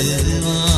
Sayılmaz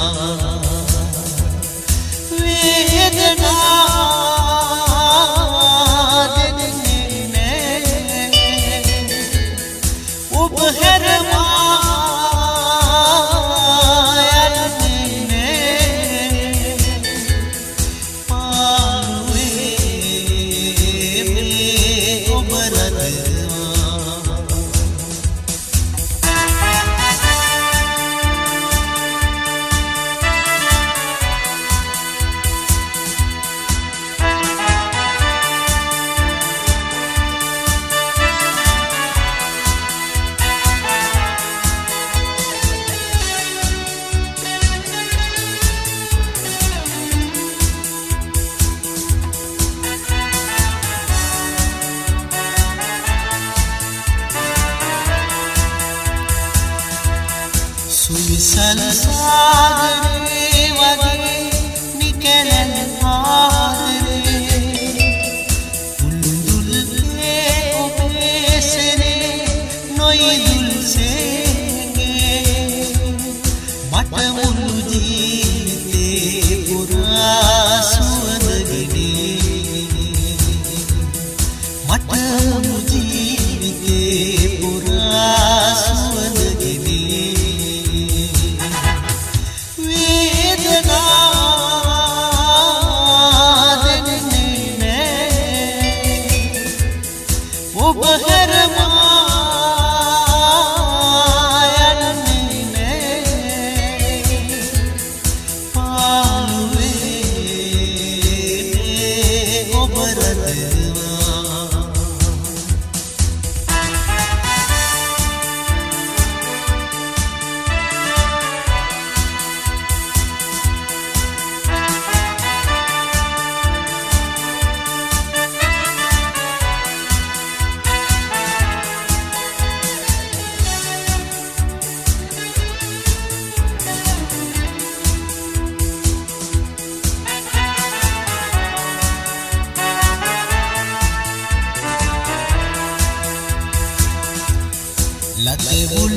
seguro.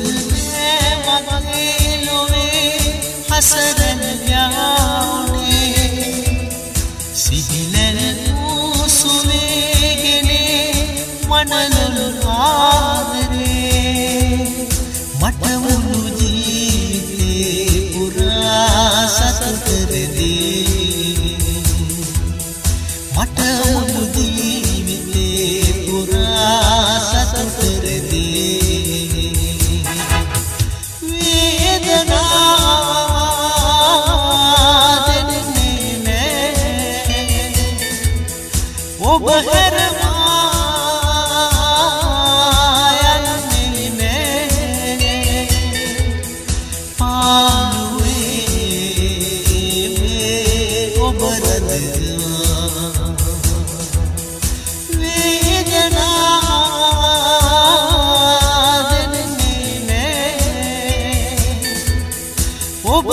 我不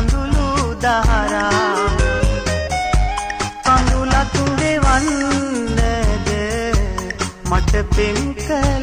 කඳුළු දහරා. කඳුලක් දෙවන්නද මට පෙම් කළේ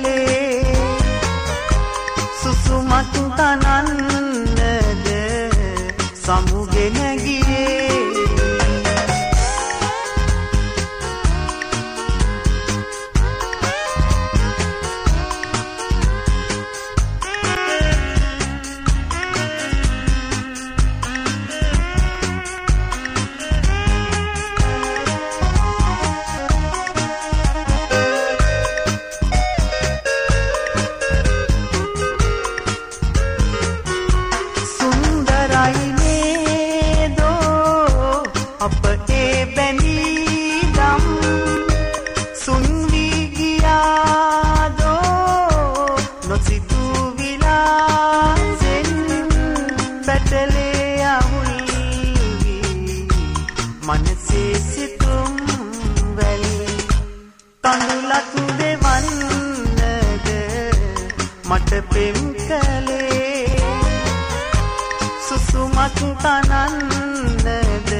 මස් පනන්නද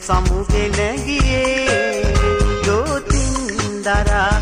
සමුගෙන ගියේ දෝතින් දරා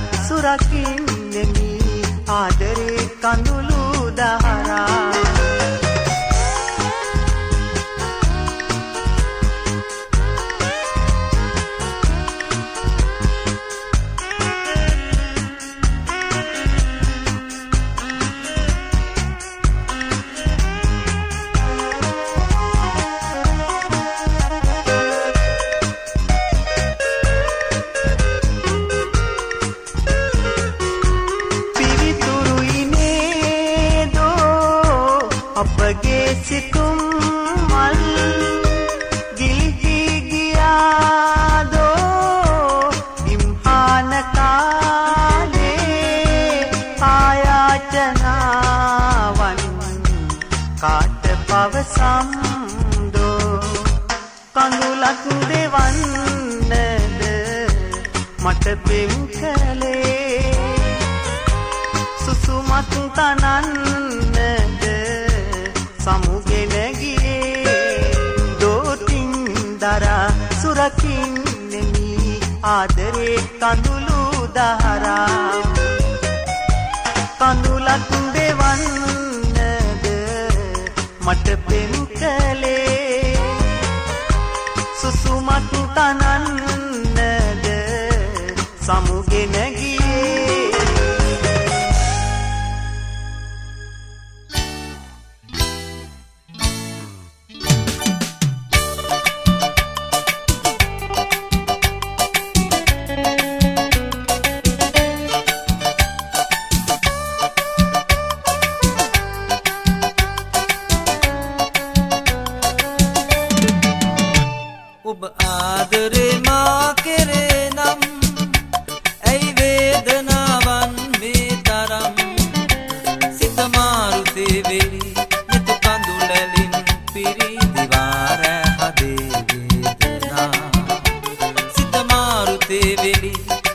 මත් තනන්නද? සමුගෙන ගියේ දෝතින් දරා සුරකින්නෙමි ආදරේ කඳුළු දහරා. කඳුලක් දෙවන්නද? මට පෙන් වේවිලි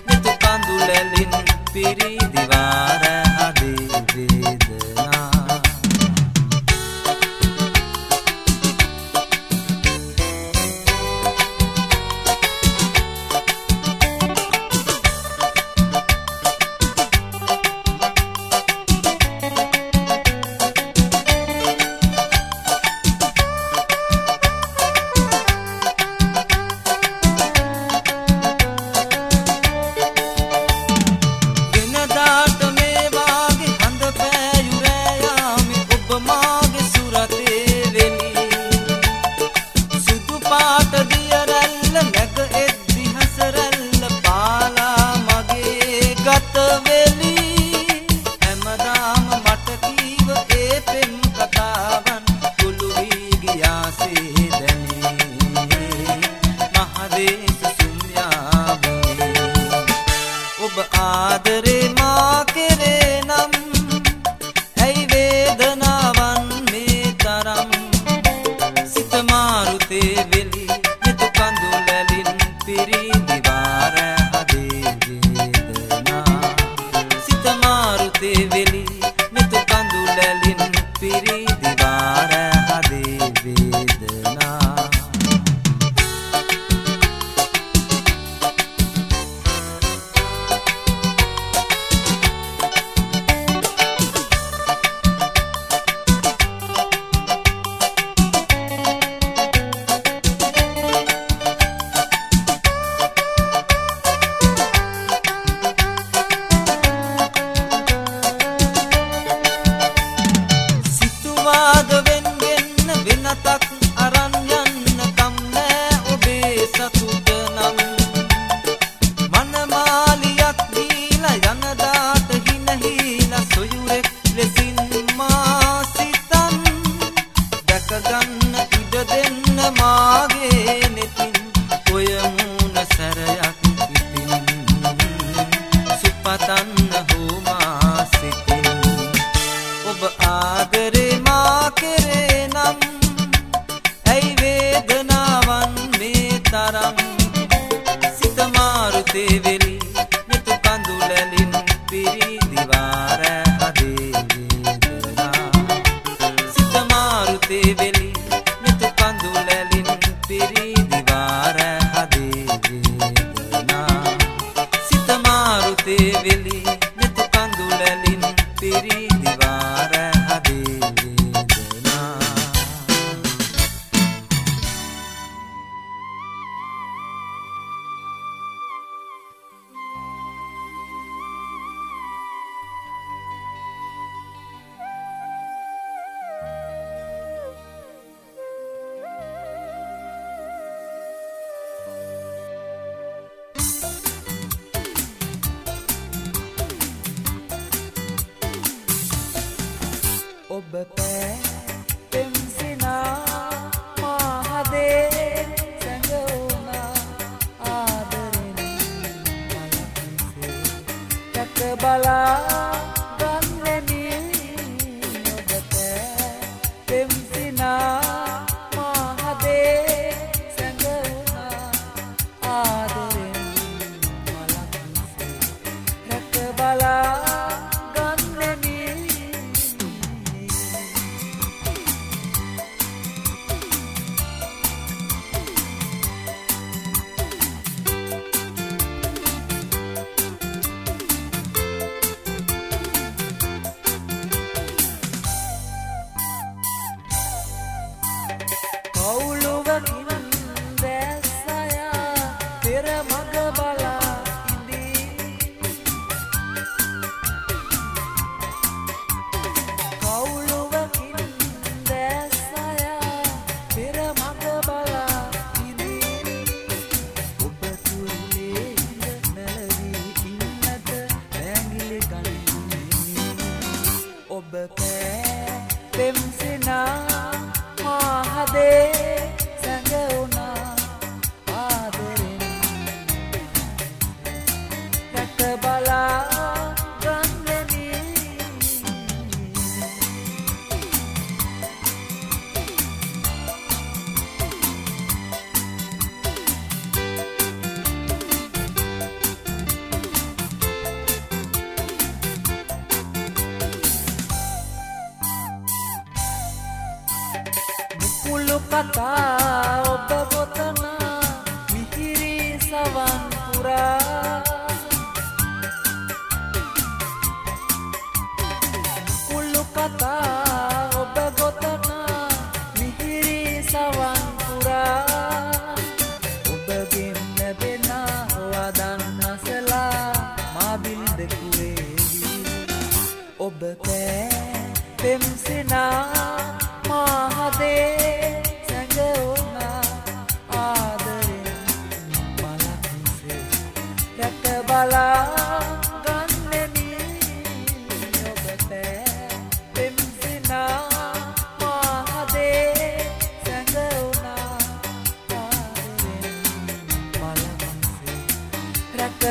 නිතු පඳුලැලින් පිරිදිවා. பிரி நிவாரண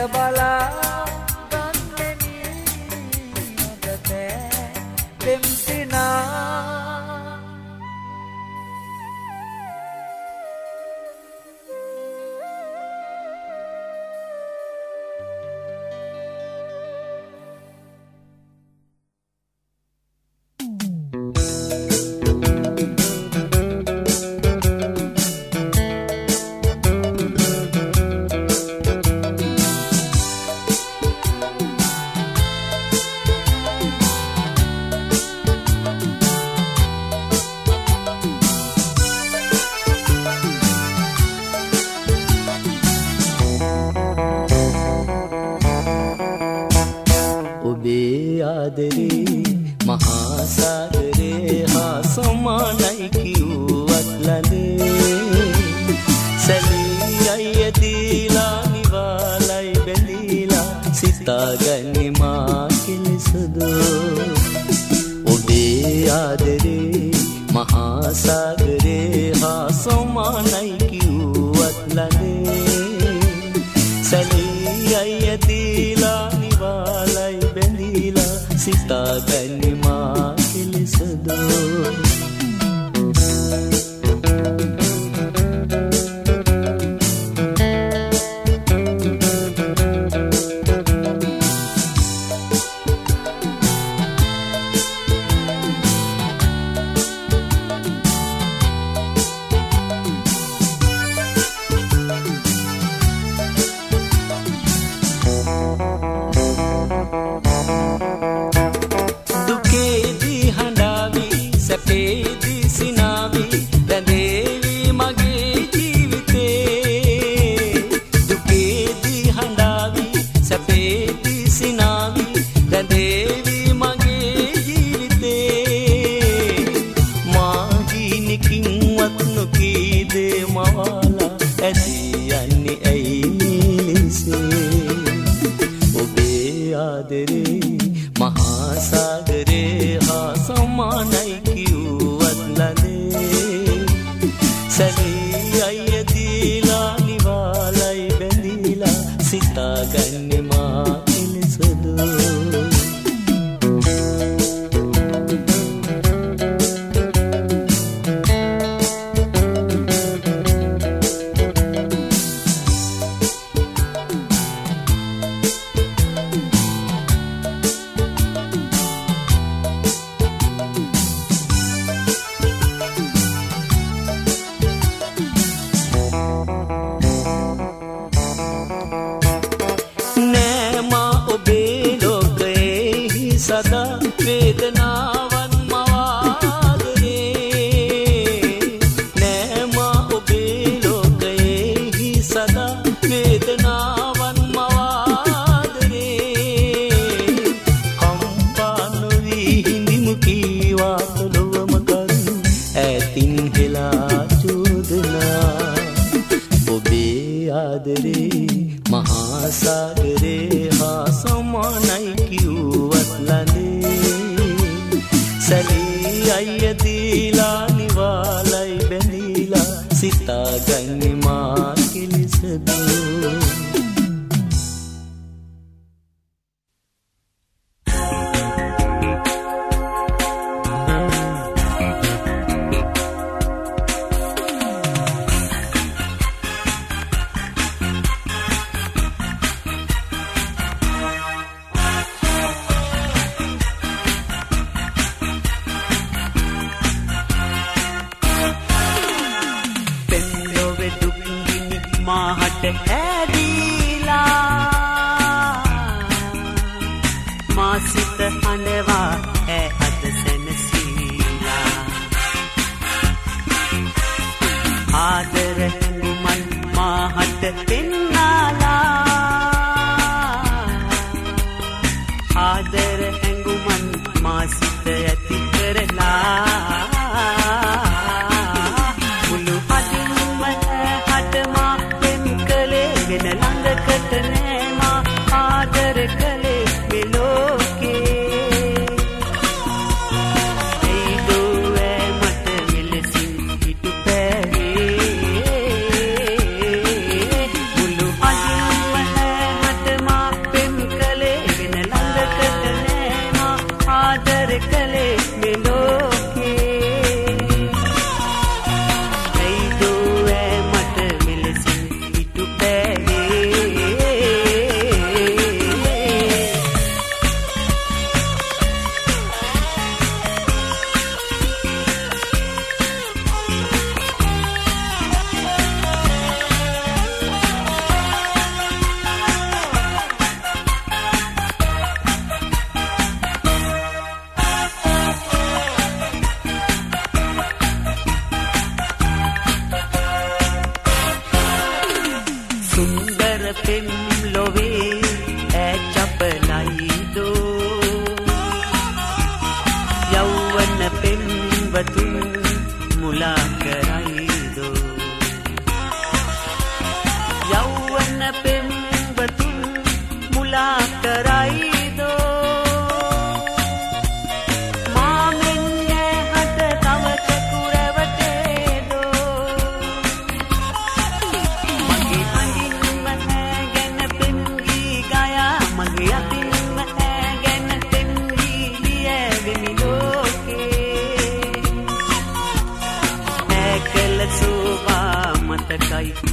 බලා ගන්නෙමි අදතෑ පෙම්තිනා අවමානයි කිව්වත් ලනේ සැලී අයිය දීලා නිවාලයි බැඳීලා සිතා බැනි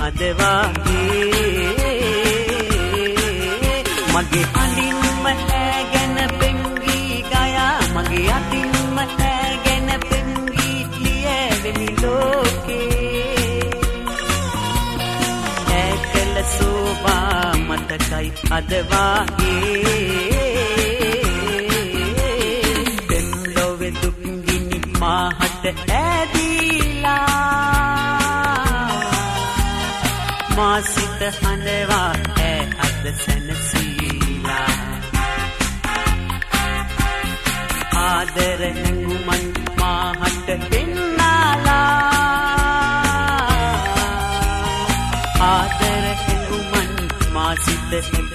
මතකයි අදවාගේ මගේ අඳින්ම ඇගැන පෙන්ගී ගයා. මගේ අතින්ම ඇගැන පෙන්ගී ලියවෙමි ලෝකේ. ඇකල සෝවා මතකයි අදවාගේ දෙම්ලොවෙ මාසිත හඬවා ඇ අද සැනසීලා. ආදර හැඟුමන් මාහට පෙන්නාලා. ආදර හැඟුමන් මාසිත ඇති කරලා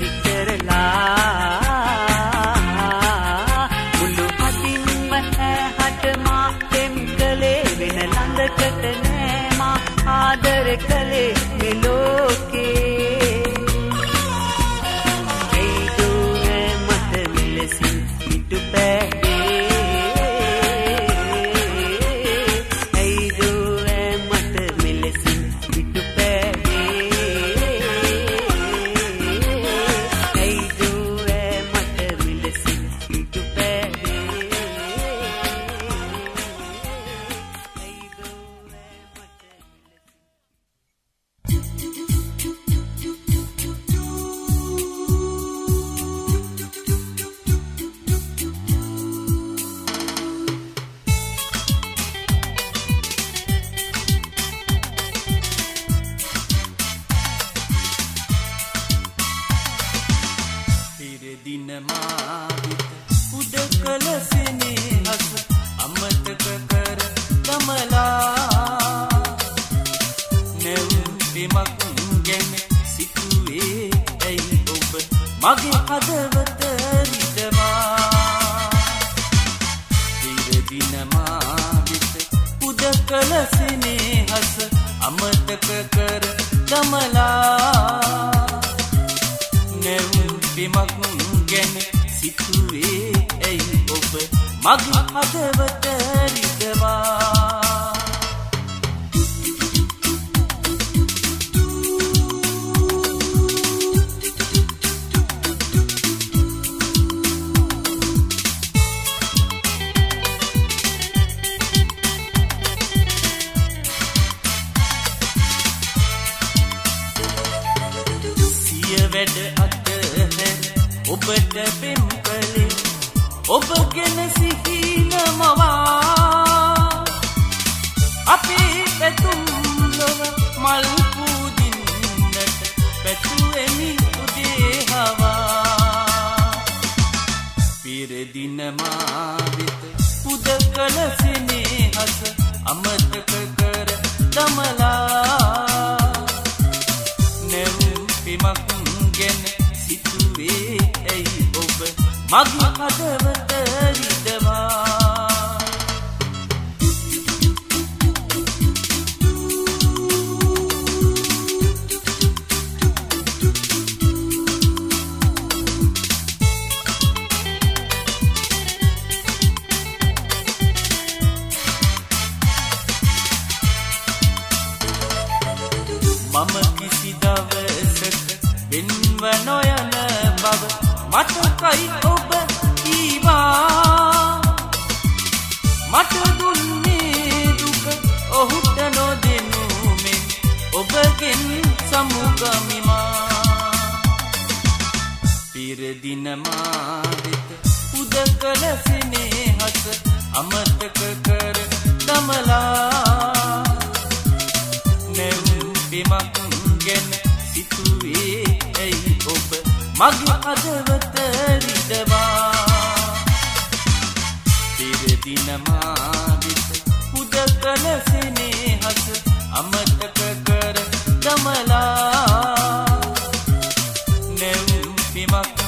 මගේ හදවත රිදවා පිරදින මාවිත උද කලසිනේ හස අමතක කර දමලා. නැවුම් බිමක් ගැන සිතුවේ ඇයි ඔබ? මගේ හදවත පිරදින මාවිත. පුද කළ සිනේහස අමතක කර දමලා. නැවුම් පිමක් ගැන සිතුවේ ඇයි ඔබ? මගේ හදවත රිදවා මගේ අදවත රිදවා පිරදින මාවිත උද කළ සිනේහස අමතක කර දමලා. නැවුම් බිමක්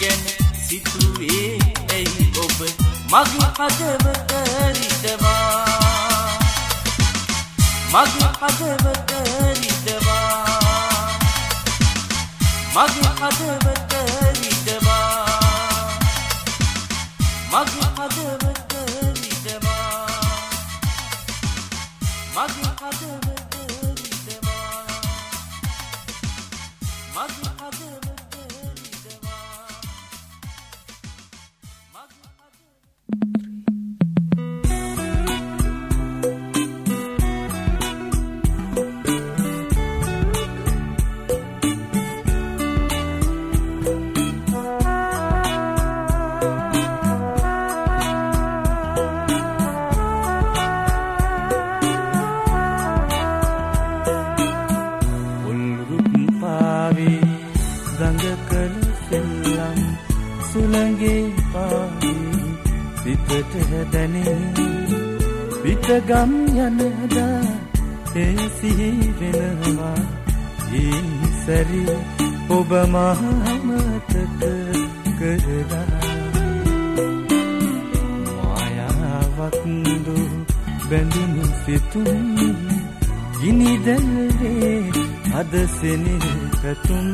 ගැන සිතුවේ ඇයි ඔබ මගේ හදවත රිදවා මගේ හදවත රිදවා මගේ හදවත රිදවා විතගම් යනදා ඒ සිහි වෙනවා ඒ සැරි ඔබ මහමතක කරලා මායාවක්දු බැඳුණු සිතුම් ගිනිදැල්වේ අද සෙනෙහ පැතුම්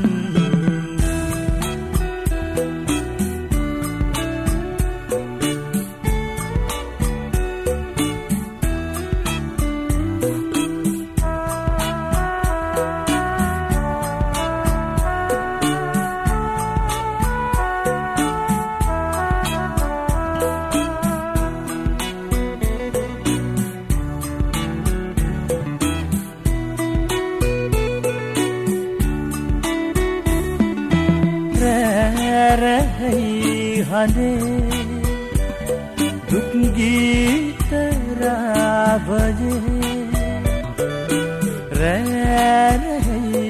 දුක්ගීතරාවජේ රැරැහි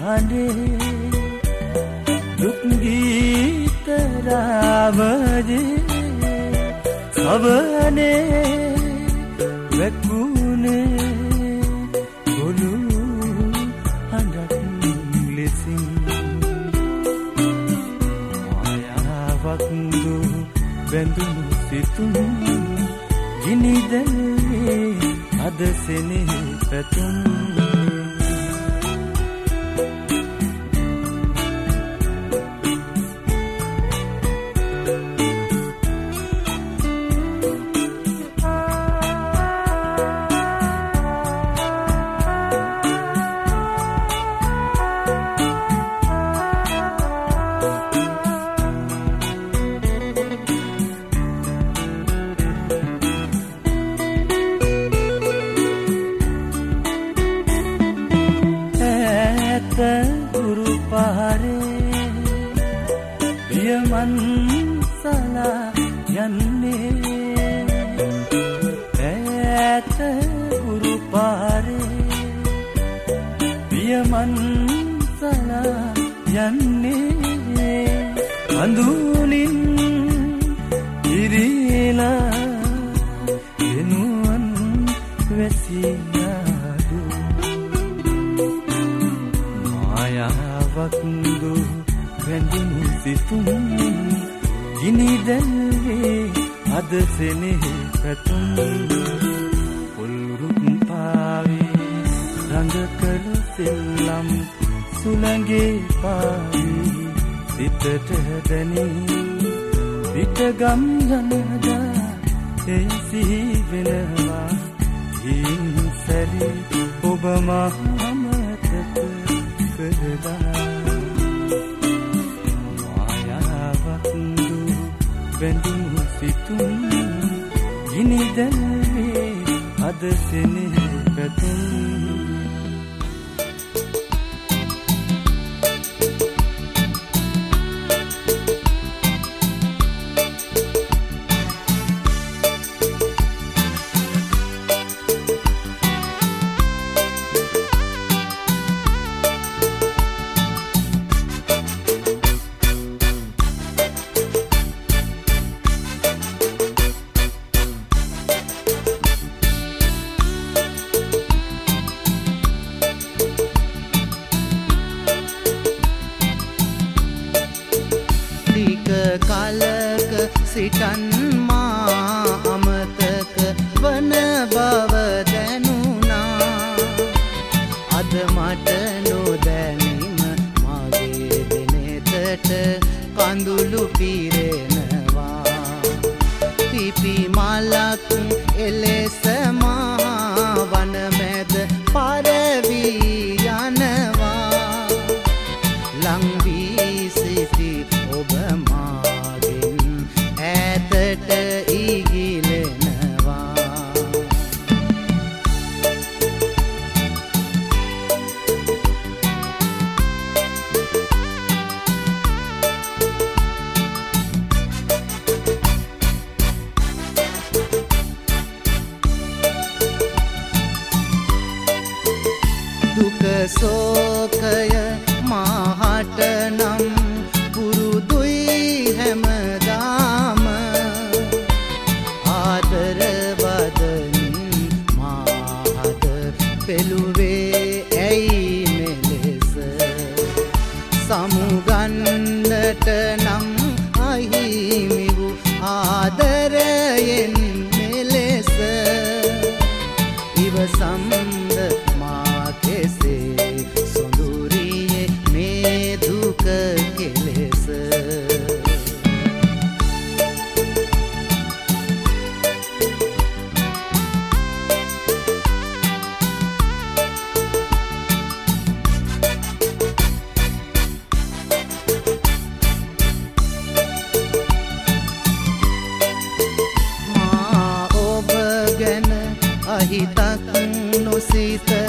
හඬේ දුක්ගීතරාවජේ සවනේ සෙනෙහ පැතුම් යන්නේ ඇත ගුරු පාරේ පියමන් සලා යන්නේ අඳුනින් ඉරිලා එනුවන් වැසියාදු මායාවක්දු වැඳුණු සිතුම් ගිනිදැල්වේ අද සෙනෙහ පැතුම් පොල්රුක් පාවේ. රඟකළ සෙල්ලම් සුළගේ පාවී. සිතට දැනී විටගම් යනදා එසිහි වෙනවා. හින් සැරි ඔබ මහමතක කරලා මායාවක්දු බැඳුණු. සිතුම් ගිනිදැල්වේ අද සෙනෙහ පැතුම්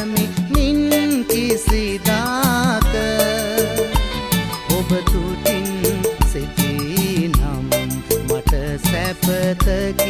නොසිතමි මින් කිසිදාක ඔබ තුටින් සිටී නම් මට සැපතකි